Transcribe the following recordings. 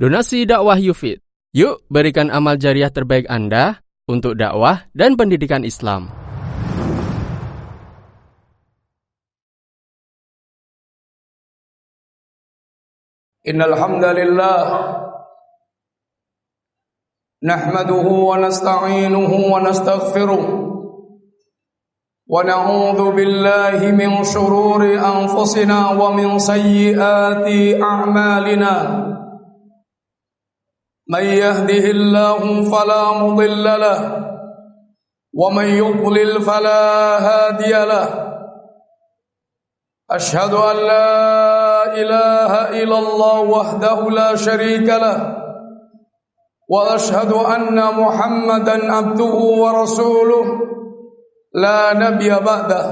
Donasi dakwah Yufid. Yuk berikan amal jariah terbaik Anda untuk dakwah dan pendidikan Islam. Innal hamdalillah nahmaduhu wa nasta'inuhu wa nastaghfiruh wa na'udzu billahi min shururi anfusina wa min sayyiati a'malina من يهده الله فلا مضل له ومن يضلل فلا هادي له. أشهد أن لا إله إلا الله وحده لا شريك له وأشهد أن محمدا عبده ورسوله. لا نبي بعده.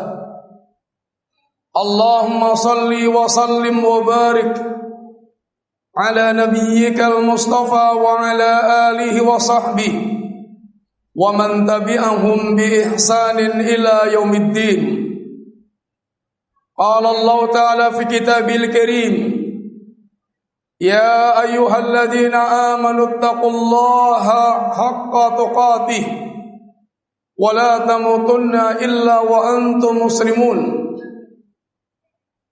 اللهم صل وسلم وبارك على نبيك المصطفى وعلى آله وصحبه ومن تبعهم بإحسان إلى يوم الدين. قال الله تعالى في كتابه الكريم يا أيها الذين آمنوا اتقوا الله حق تقاته ولا تموتن إلا وأنتم مسلمون.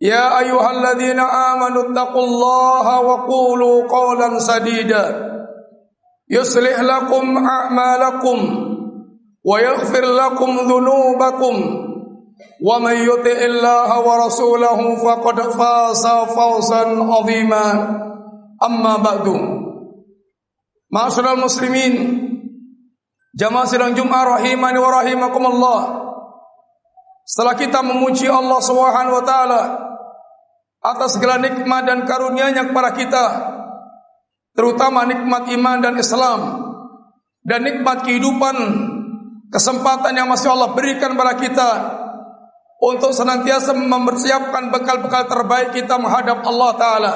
يا أيها الذين آمنوا اتقوا الله وقولوا قولا سديدا. يصلح لكم أعمالكم ويغفر لكم ذنوبكم. ومن يطع الله ورسوله فقد فاز فوزا عظيما. أما بعد معاشر المسلمين Jamaah sidang Jumat rahimani wa rahimakumullah. Setelah kita memuji Allah Subhanahu wa taala atas segala nikmat dan karunia-Nya kepada kita, terutama nikmat iman dan Islam dan nikmat kehidupan kesempatan yang masih Allah berikan kepada kita untuk senantiasa mempersiapkan bekal-bekal terbaik kita menghadap Allah taala.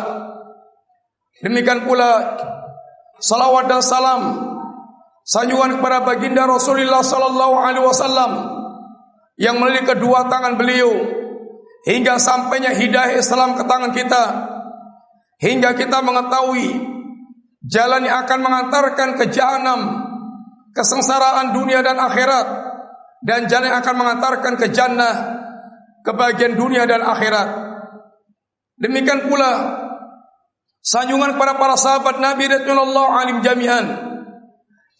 Demikian pula salawat dan salam sanjungan kepada baginda Rasulullah sallallahu alaihi wasallam yang melalui kedua tangan beliau. Hingga sampainya hidayah Islam ke tangan kita. Hingga kita mengetahui jalan yang akan mengantarkan ke jahanam kesengsaraan dunia dan akhirat dan jalan yang akan mengantarkan ke jannah kebahagiaan dunia dan akhirat. Demikian pula sanjungan kepada para sahabat Nabi radhiyallahu alim jami'an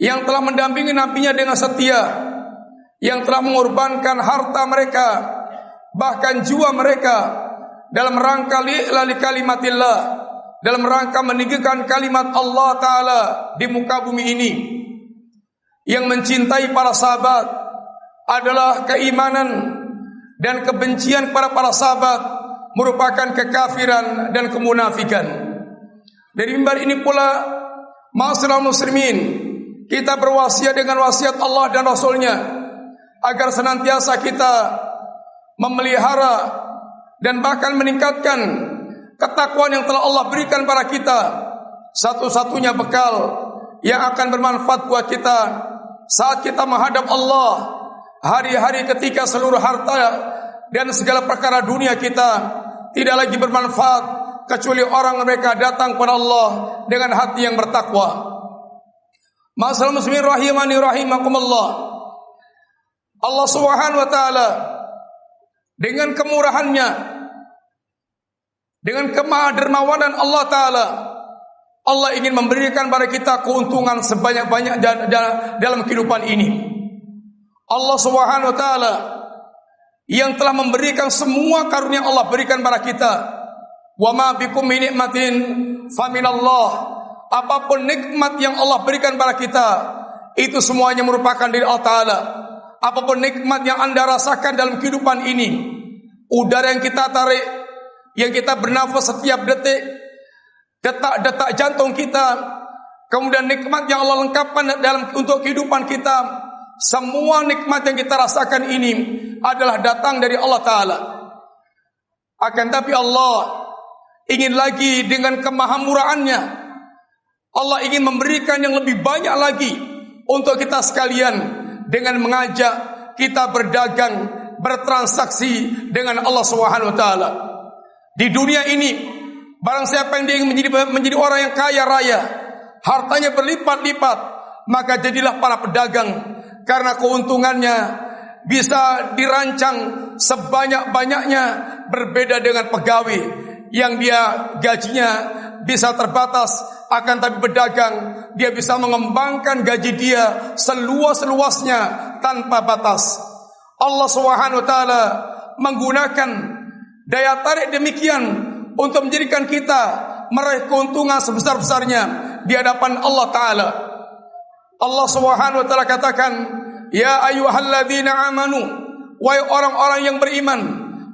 yang telah mendampingi nabinya dengan setia yang telah mengorbankan harta mereka bahkan jiwa mereka dalam rangka lali kalimatillah dalam rangka meninggikan kalimat Allah taala di muka bumi ini. Yang mencintai para sahabat adalah keimanan dan kebencian para para sahabat merupakan kekafiran dan kemunafikan. Dari mimbar ini pula masyarakat muslimin kita berwasiat dengan wasiat Allah dan Rasulnya agar senantiasa kita memelihara dan bahkan meningkatkan ketakwaan yang telah Allah berikan kepada kita satu-satunya bekal yang akan bermanfaat buat kita saat kita menghadap Allah hari-hari ketika seluruh harta dan segala perkara dunia kita tidak lagi bermanfaat kecuali orang mereka datang kepada Allah dengan hati yang bertakwa. Masalah muslimin rahimani rahimakumullah. Allah Subhanahu wa taala dengan kemurahannya dengan kemahadermawanan Allah taala Allah ingin memberikan kepada kita keuntungan sebanyak-banyak dalam kehidupan ini. Allah Subhanahu wa taala yang telah memberikan semua karunia Allah berikan kepada kita. Wa ma bikum min nikmatin fa minallah apapun nikmat yang Allah berikan kepada kita itu semuanya merupakan dari Allah Taala. Apapun nikmat yang anda rasakan dalam kehidupan ini, udara yang kita tarik, yang kita bernafas setiap detik, detak-detak jantung kita, Kemudian nikmat yang Allah lengkapkan dalam untuk kehidupan kita. Semua nikmat yang kita rasakan ini adalah datang dari Allah Ta'ala. Akan tapi Allah ingin lagi dengan kemahamuraannya. Allah ingin memberikan yang lebih banyak lagi untuk kita sekalian dengan mengajak kita berdagang, bertransaksi dengan Allah Subhanahu wa taala. Di dunia ini, barang siapa yang ingin menjadi menjadi orang yang kaya raya, hartanya berlipat-lipat, maka jadilah para pedagang karena keuntungannya bisa dirancang sebanyak-banyaknya berbeda dengan pegawai yang dia gajinya bisa terbatas akan tapi berdagang. Dia bisa mengembangkan gaji dia seluas-luasnya tanpa batas. Allah Subhanahu wa taala menggunakan daya tarik demikian untuk menjadikan kita meraih keuntungan sebesar-besarnya di hadapan Allah taala. Allah Subhanahu wa taala katakan Ya ayyuhalladzina amanu wahai orang-orang yang beriman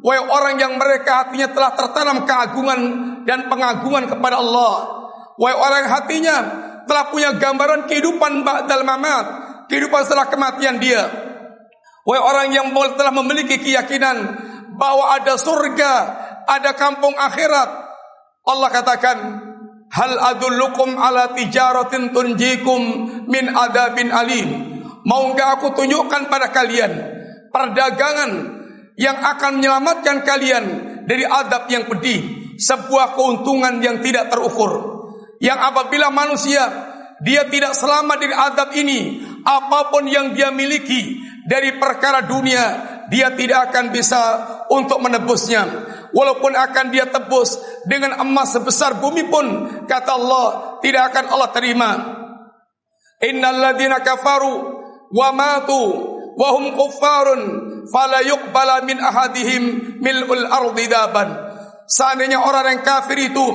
wahai orang yang mereka hatinya telah tertanam keagungan dan pengagungan kepada Allah. Wahai orang yang hatinya telah punya gambaran kehidupan ba'dal mamat kehidupan setelah kematian dia. Wahai orang yang telah memiliki keyakinan bahwa ada surga ada kampung akhirat Allah katakan hal adullukum ala tijaratin tunjikum min adabin alim. Mau enggak aku tunjukkan pada kalian perdagangan yang akan menyelamatkan kalian dari adab yang pedih, sebuah keuntungan yang tidak terukur. Yang apabila manusia dia tidak selamat dari adab ini, apapun yang dia miliki dari perkara dunia, dia tidak akan bisa untuk menebusnya. Walaupun akan dia tebus dengan emas sebesar bumi pun, kata Allah, tidak akan Allah terima. Innal ladina kafaru wa matu wa hum kuffarun fala yuqbala min ahadihim mil'ul ardi daban seandainya orang yang kafir itu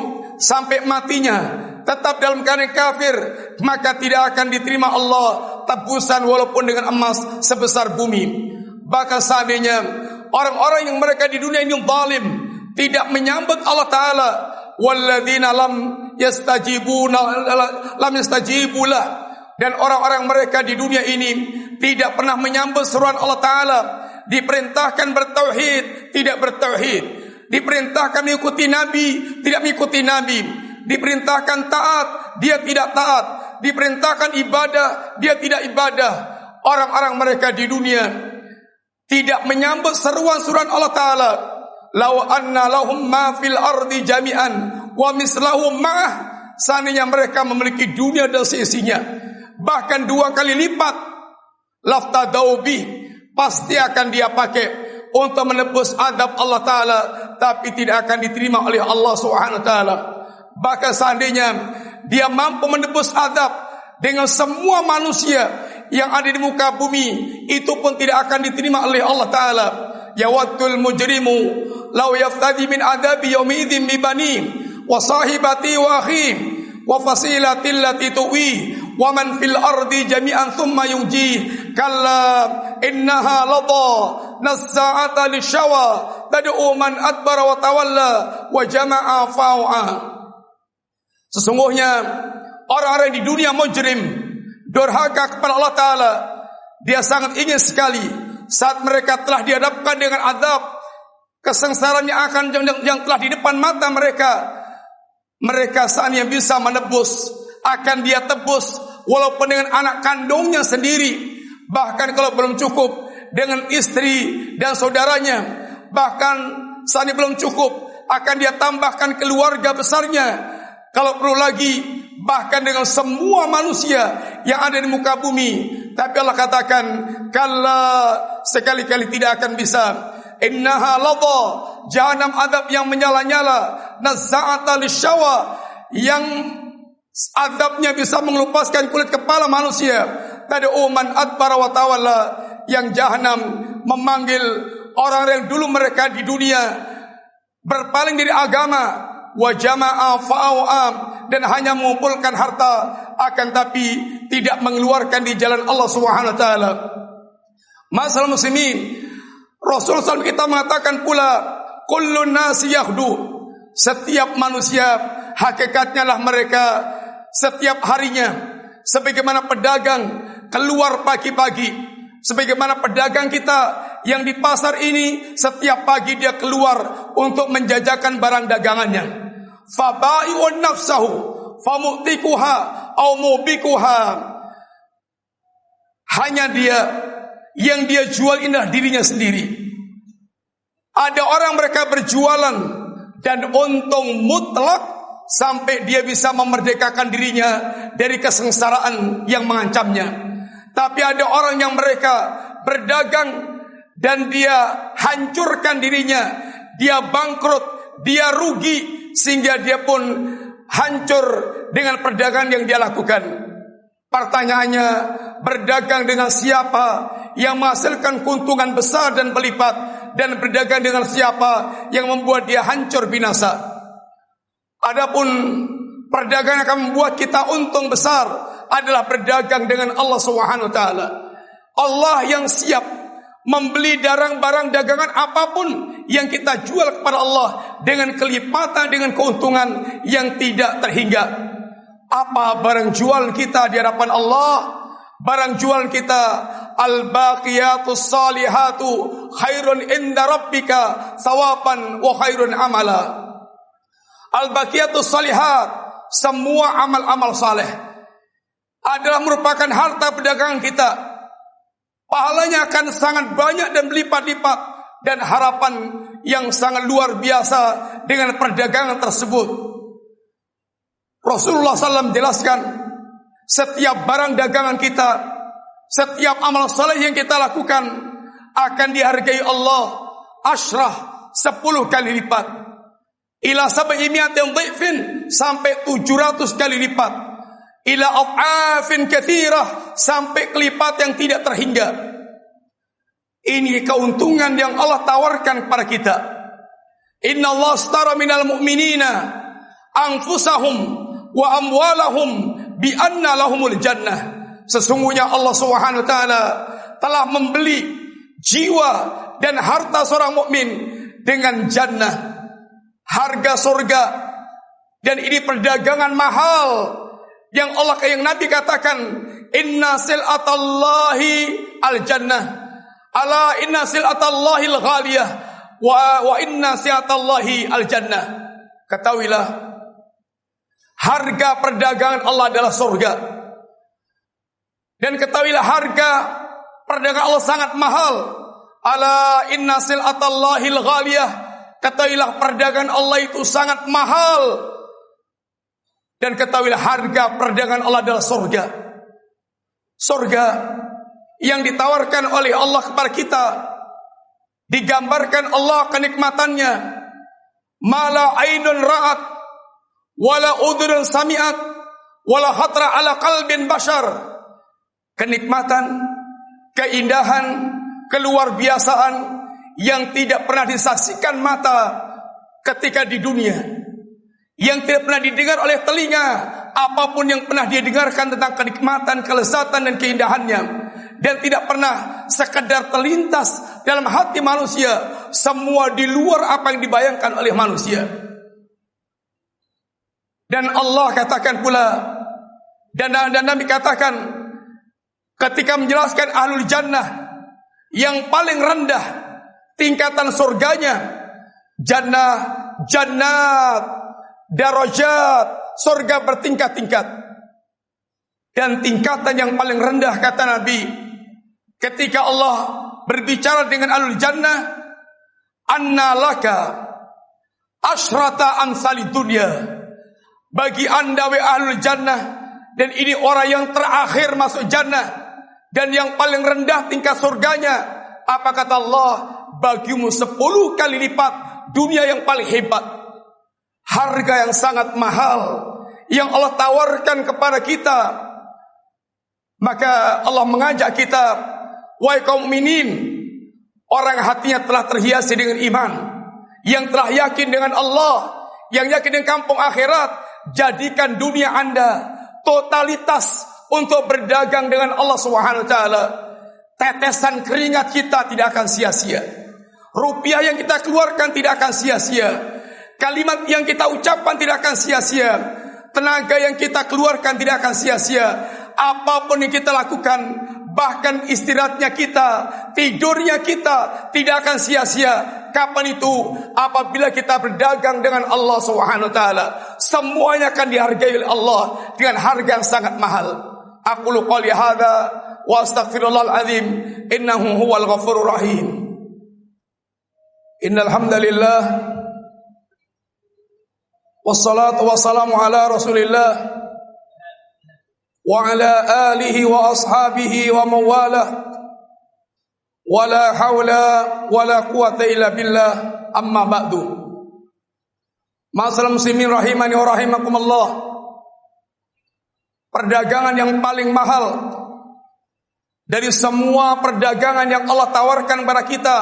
sampai matinya tetap dalam keadaan kafir maka tidak akan diterima Allah tebusan walaupun dengan emas sebesar bumi. Bahkan seandainya orang-orang yang mereka di dunia ini zalim tidak menyambut Allah taala walladzina lam yastajibuna lam yastajibulah dan orang-orang mereka di dunia ini tidak pernah menyambut seruan Allah Taala diperintahkan bertauhid tidak bertauhid diperintahkan mengikuti nabi tidak mengikuti nabi. Diperintahkan taat dia tidak taat. Diperintahkan ibadah dia tidak ibadah. Orang-orang mereka di dunia tidak menyambut seruan-seruan Allah Taala. Law anna lahum ma fil ardi jami'an wa mislahum ma'ah seandainya mereka memiliki dunia dan seisinya bahkan dua kali lipat lafta daubi pasti akan dia pakai untuk menebus adab Allah taala tapi tidak akan diterima oleh Allah Subhanahu taala. Bahkan seandainya dia mampu menebus adab dengan semua manusia yang ada di muka bumi itu pun tidak akan diterima oleh Allah taala. Ya mujrimu law yaftadi min adabi yaumi idzin bi bani wa sahibati wa akhi wa fasilati allati tuwi wa man fil ardi jami'an thumma yuji. Kalla innaha ladha nas'ata lishawa tad'u man adbara wa tawalla wa jama'a fa''a sesungguhnya orang-orang di dunia mujrim durhaka kepada Allah taala. Dia sangat ingin sekali saat mereka telah dihadapkan dengan azab kesengsaraan yang akan yang, yang telah di depan mata mereka mereka saat bisa menebus akan dia tebus walaupun dengan anak kandungnya sendiri bahkan kalau belum cukup dengan istri dan saudaranya bahkan saat ini belum cukup akan dia tambahkan keluarga besarnya. Kalau perlu lagi bahkan dengan semua manusia yang ada di muka bumi. Tapi Allah katakan kalla sekali-kali tidak akan bisa. Innaha ladha jahannam adab yang menyala-nyala. Nazza'ata lisyawa yang Adabnya bisa mengelupaskan kulit kepala manusia. Tadi uman adbara wa tawalla yang jahanam memanggil orang yang dulu mereka di dunia berpaling dari agama wa jama'a fa'awam dan hanya mengumpulkan harta akan tapi tidak mengeluarkan di jalan Allah Subhanahu wa taala. Masalah muslimin Rasulullah SAW kita mengatakan pula kullun nasi yahdu setiap manusia hakikatnya lah mereka setiap harinya sebagaimana pedagang keluar pagi-pagi. Sebagaimana pedagang kita yang di pasar ini setiap pagi dia keluar untuk menjajakan barang dagangannya. Fabai'un nafsahu famutikuha au mubikuha. Hanya dia yang dia jual indah dirinya sendiri. Ada orang mereka berjualan dan untung mutlak sampai dia bisa memerdekakan dirinya dari kesengsaraan yang mengancamnya. Tapi ada orang yang mereka berdagang dan dia hancurkan dirinya, dia bangkrut, dia rugi sehingga dia pun hancur dengan perdagangan yang dia lakukan. Pertanyaannya, berdagang dengan siapa yang menghasilkan keuntungan besar dan berlipat dan berdagang dengan siapa yang membuat dia hancur binasa. Adapun perdagangan akan membuat kita untung besar adalah berdagang dengan Allah Subhanahu wa taala. Allah yang siap membeli barang-barang dagangan apapun yang kita jual kepada Allah dengan kelipatan dengan keuntungan yang tidak terhingga. Apa barang jual kita di hadapan Allah? Barang jual kita al-baqiyatus salihatu khairun inda rabbika sawaban wa khairun amala. Al-baqiyatus salihat semua amal-amal saleh adalah merupakan harta perdagangan kita. Pahalanya akan sangat banyak dan berlipat-lipat dan harapan yang sangat luar biasa dengan perdagangan tersebut. Rasulullah SAW jelaskan setiap barang dagangan kita, setiap amal saleh yang kita lakukan akan dihargai Allah ashrah sepuluh kali lipat. Ila sab'i mi'atin dhifin sampai tujuh ratus kali lipat. Ila af'afin kathirah sampai kelipat yang tidak terhingga. Ini keuntungan yang Allah tawarkan kepada kita. Inna Allah astara minal mu'minina anfusahum wa amwalahum bi anna lahumul jannah sesungguhnya Allah Subhanahu wa taala telah membeli jiwa dan harta seorang mukmin dengan jannah harga surga dan ini perdagangan mahal yang Allah yang Nabi katakan inna silatallahi al jannah ala inna silatallahi al ghaliyah wa wa inna silatallahi al jannah ketahuilah Harga perdagangan Allah adalah surga. Dan ketahuilah harga perdagangan Allah sangat mahal. Ala inna sil'atallahil ghaliyah. Ketahuilah perdagangan Allah itu sangat mahal. Dan ketahuilah harga perdagangan Allah adalah surga. Surga yang ditawarkan oleh Allah kepada kita. Digambarkan Allah kenikmatannya. Mala ainun ra'at wala udhun sami'at wala hatra ala qalbin bashar kenikmatan keindahan keluar biasaan yang tidak pernah disaksikan mata ketika di dunia yang tidak pernah didengar oleh telinga. Apapun yang pernah dia dengarkan tentang kenikmatan kelezatan dan keindahannya. Dan tidak pernah sekedar terlintas dalam hati manusia. Semua di luar apa yang dibayangkan oleh manusia. Dan Allah katakan pula dan, dan Nabi katakan ketika menjelaskan ahlul jannah yang paling rendah tingkatan surganya jannah jannat darajat surga bertingkat-tingkat. Dan tingkatan yang paling rendah kata Nabi ketika Allah berbicara dengan ahlul jannah anna laka asrata amsali dunia bagi anda wa ahlul jannah dan ini orang yang terakhir masuk jannah dan yang paling rendah tingkat surganya apa kata Allah? Bagimu sepuluh kali lipat dunia yang paling hebat harga yang sangat mahal yang Allah tawarkan kepada kita maka Allah mengajak kita wahai kaum minin orang hatinya telah terhiasi dengan iman yang telah yakin dengan Allah yang yakin dengan kampung akhirat jadikan dunia anda totalitas untuk berdagang dengan Allah Subhanahu taala. Tetesan keringat kita tidak akan sia-sia. Rupiah yang kita keluarkan tidak akan sia-sia. Kalimat yang kita ucapkan tidak akan sia-sia. tenaga yang kita keluarkan tidak akan sia-sia. Apapun yang kita lakukan, bahkan istirahatnya kita, tidurnya kita tidak akan sia-sia. Kapan itu? Apabila kita berdagang dengan Allah Subhanahu wa taala, semuanya akan dihargai oleh Allah dengan harga yang sangat mahal. Aku qali hadza wa astaghfirullahal azim innahu huwal ghafurur rahim. Innal hamdalillah wassalatu wassalamu ala Rasulillah wa ala alihi wa ashabihi wa mawalah wala haula wala quwata illa billah. Amma ba'du. Masalah muslimin rahimani wa rahimakumullah. Perdagangan yang paling mahal Dari semua perdagangan yang Allah tawarkan kepada kita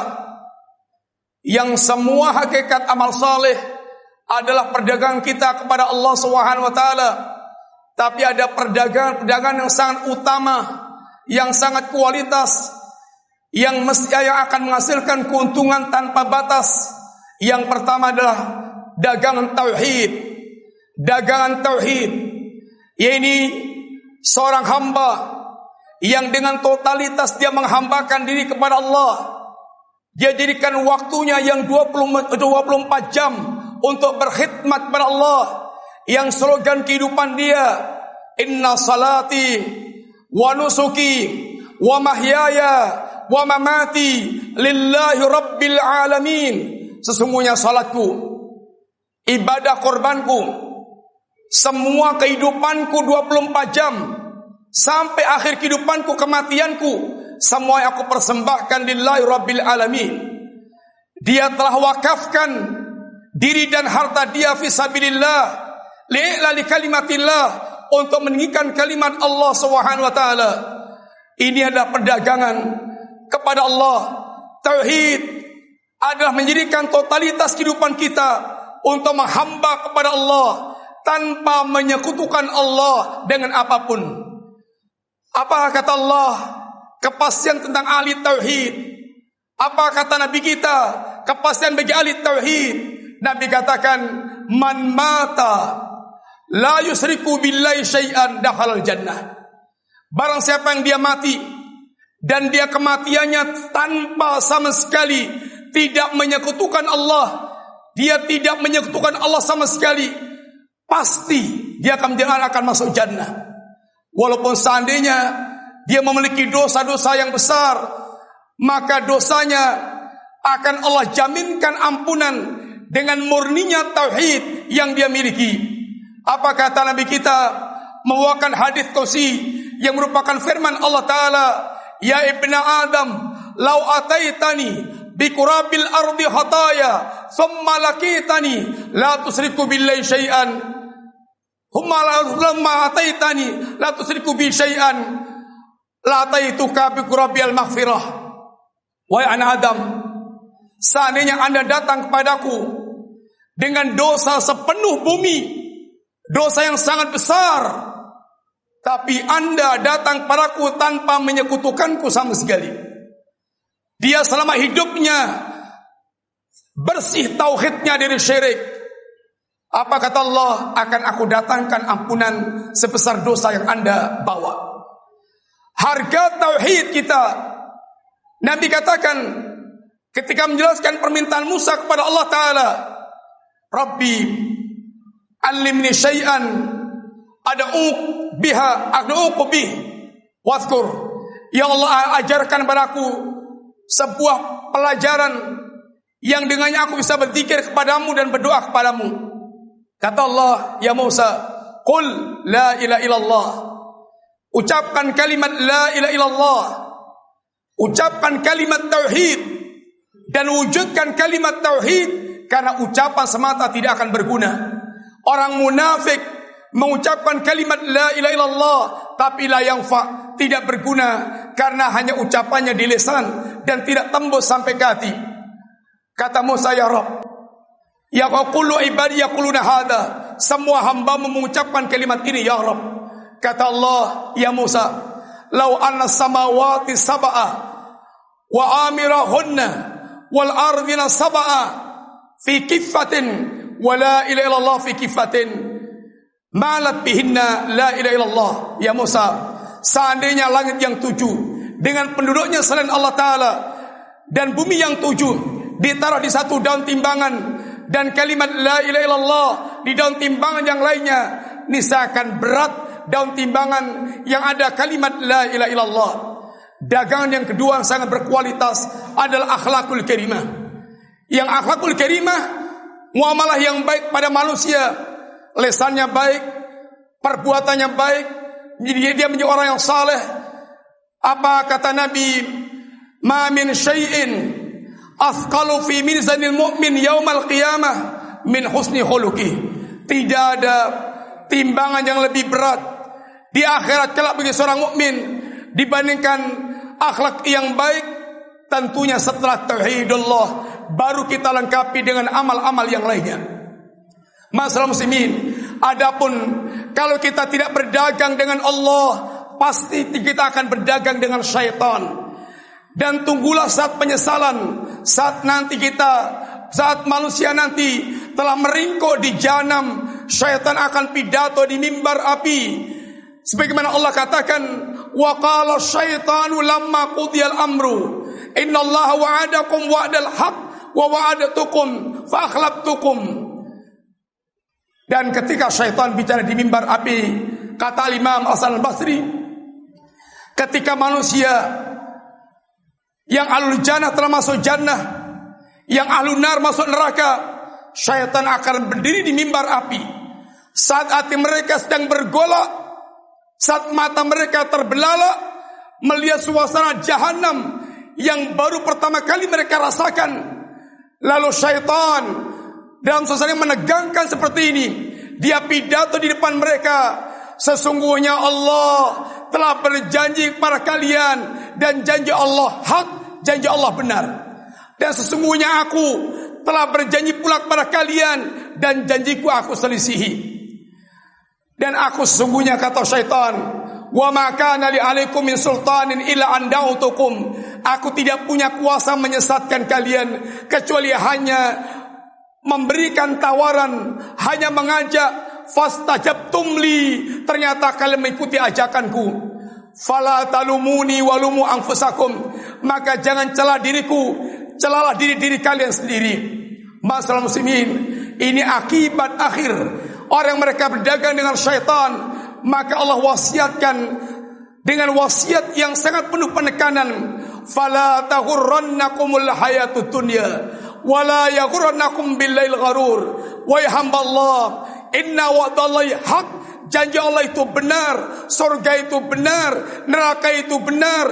Yang semua hakikat amal saleh adalah perdagangan kita kepada Allah Subhanahu wa taala. Tapi ada perdagangan-perdagangan yang sangat utama, yang sangat kualitas, yang mesti yang akan menghasilkan keuntungan tanpa batas. Yang pertama adalah dagangan tauhid. Dagangan tauhid. Ini seorang hamba yang dengan totalitas dia menghambakan diri kepada Allah. Dia jadikan waktunya yang 20 24 jam untuk berkhidmat kepada Allah yang slogan kehidupan dia inna salati wa nusuki wa mahyaya wa mamati lillahi rabbil alamin. Sesungguhnya salatku ibadah korbanku semua kehidupanku 24 jam sampai akhir kehidupanku kematianku semua yang aku persembahkan lillahi rabbil alamin. Dia telah wakafkan diri dan harta dia fi sabilillah. Li'la li kalimatillah. Untuk meninggikan kalimat Allah Subhanahu wa taala. Ini adalah perdagangan kepada Allah. Tauhid adalah menjadikan totalitas kehidupan kita untuk menghamba kepada Allah tanpa menyekutukan Allah dengan apapun. Apa kata Allah? Kepastian tentang ahli tauhid. Apa kata nabi kita? Kepastian bagi ahli tauhid Nabi katakan man mata la yusriku billahi syai'an dakhala jannah. Barang siapa yang dia mati dan dia kematiannya tanpa sama sekali tidak menyekutukan Allah, dia tidak menyekutukan Allah sama sekali, pasti dia akan akan masuk jannah. Walaupun seandainya dia memiliki dosa-dosa yang besar, maka dosanya akan Allah jaminkan ampunan dengan murninya tauhid yang dia miliki. Apa kata Nabi kita membawakan hadis qudsi yang merupakan firman Allah taala, "Ya ibna Adam, lau ataitani bi qurabil ardi khataya, thumma lakitani la tusriku billahi syai'an." Humma lamma ataitani la tusriku bi syai'an la ataituka bi qurabil maghfirah. Wahai anak Adam, seandainya Anda datang kepadaku dengan dosa sepenuh bumi, dosa yang sangat besar. Tapi anda datang padaku tanpa menyekutukanku sama sekali. Dia selama hidupnya bersih tauhidnya dari syirik. Apa kata Allah akan aku datangkan ampunan sebesar dosa yang anda bawa. Harga tauhid kita. Nabi katakan ketika menjelaskan permintaan Musa kepada Allah Ta'ala. Rabbi alimni syai'an ad'uk biha ad'uk bih. Wadhkur ya Allah ajarkan padaku sebuah pelajaran yang dengannya aku bisa berzikir kepadamu dan berdoa kepadamu. Kata Allah ya Musa qul la ilaha illallah. Ucapkan kalimat la ilaha illallah. Ucapkan kalimat tauhid dan wujudkan kalimat tauhid karena ucapan semata tidak akan berguna. Orang munafik mengucapkan kalimat la ilaha illallah tapi la yanfa tidak berguna karena hanya ucapannya di lisan dan tidak tembus sampai ke hati. Kata Musa ya Rabb, ya qulu ibadi yaquluna hadza. Semua hamba mengucapkan kalimat ini ya Rabb. Kata Allah, ya Musa, lau anna samawati sab'a wa amirahunna wal ardina sab'a fi kifatin wala ila Allah fi kifatin malat bihinna la ilaha illallah. Ya Musa seandainya langit yang tujuh dengan penduduknya selain Allah taala dan bumi yang tujuh ditaruh di satu daun timbangan dan kalimat la ilaha illallah di daun timbangan yang lainnya niscaya akan berat daun timbangan yang ada kalimat la ilaha illallah. Dagangan yang kedua yang sangat berkualitas adalah akhlakul karimah yang akhlakul karimah muamalah yang baik pada manusia, lesannya baik, perbuatannya baik, jadi dia menjadi orang yang saleh. Apa kata Nabi? Ma min syai'in athqalu fi mizanil mu'min yaumal qiyamah min husni khuluqi. Tidak ada timbangan yang lebih berat di akhirat kelak bagi seorang mukmin dibandingkan akhlak yang baik tentunya setelah tauhidullah baru kita lengkapi dengan amal-amal yang lainnya. Masalah muslimin, adapun kalau kita tidak berdagang dengan Allah, pasti kita akan berdagang dengan syaitan. Dan tunggulah saat penyesalan, saat nanti kita, saat manusia nanti telah meringkuk di janam, syaitan akan pidato di mimbar api. Sebagaimana Allah katakan, qala syaitanu lamma qudiyal amru, inna Allah wa'adakum wa'dal haqq wa wa'adtukum fa akhlaftukum dan ketika syaitan bicara di mimbar api kata Imam Hasan Al-Basri ketika manusia yang ahlul jannah telah masuk jannah yang ahlul nar masuk neraka syaitan akan berdiri di mimbar api. Saat hati mereka sedang bergolak saat mata mereka terbelalak melihat suasana jahanam yang baru pertama kali mereka rasakan Lalu syaitan dalam suasana menegangkan seperti ini, dia pidato di depan mereka, sesungguhnya Allah telah berjanji kepada kalian dan janji Allah hak, janji Allah benar. Dan sesungguhnya aku telah berjanji pula kepada kalian dan janjiku aku selisihi. Dan aku sesungguhnya kata syaitan, wa ma kana li alaikum min sultanin illa an da'utukum aku tidak punya kuasa menyesatkan kalian kecuali hanya memberikan tawaran hanya mengajak fastajabtum li ternyata kalian mengikuti ajakanku. Fala talumuni walumu anfusakum. Maka jangan celah diriku celalah diri-diri kalian sendiri. Masalah muslimin ini akibat akhir. Orang mereka berdagang dengan syaitan maka Allah wasiatkan dengan wasiat yang sangat penuh penekanan fala taghurrannakumul hayatud dunya wala yaghurrannakum billail gharur. Wa hamba Allah inna wa'dallahi haq janji Allah itu benar surga itu benar neraka itu benar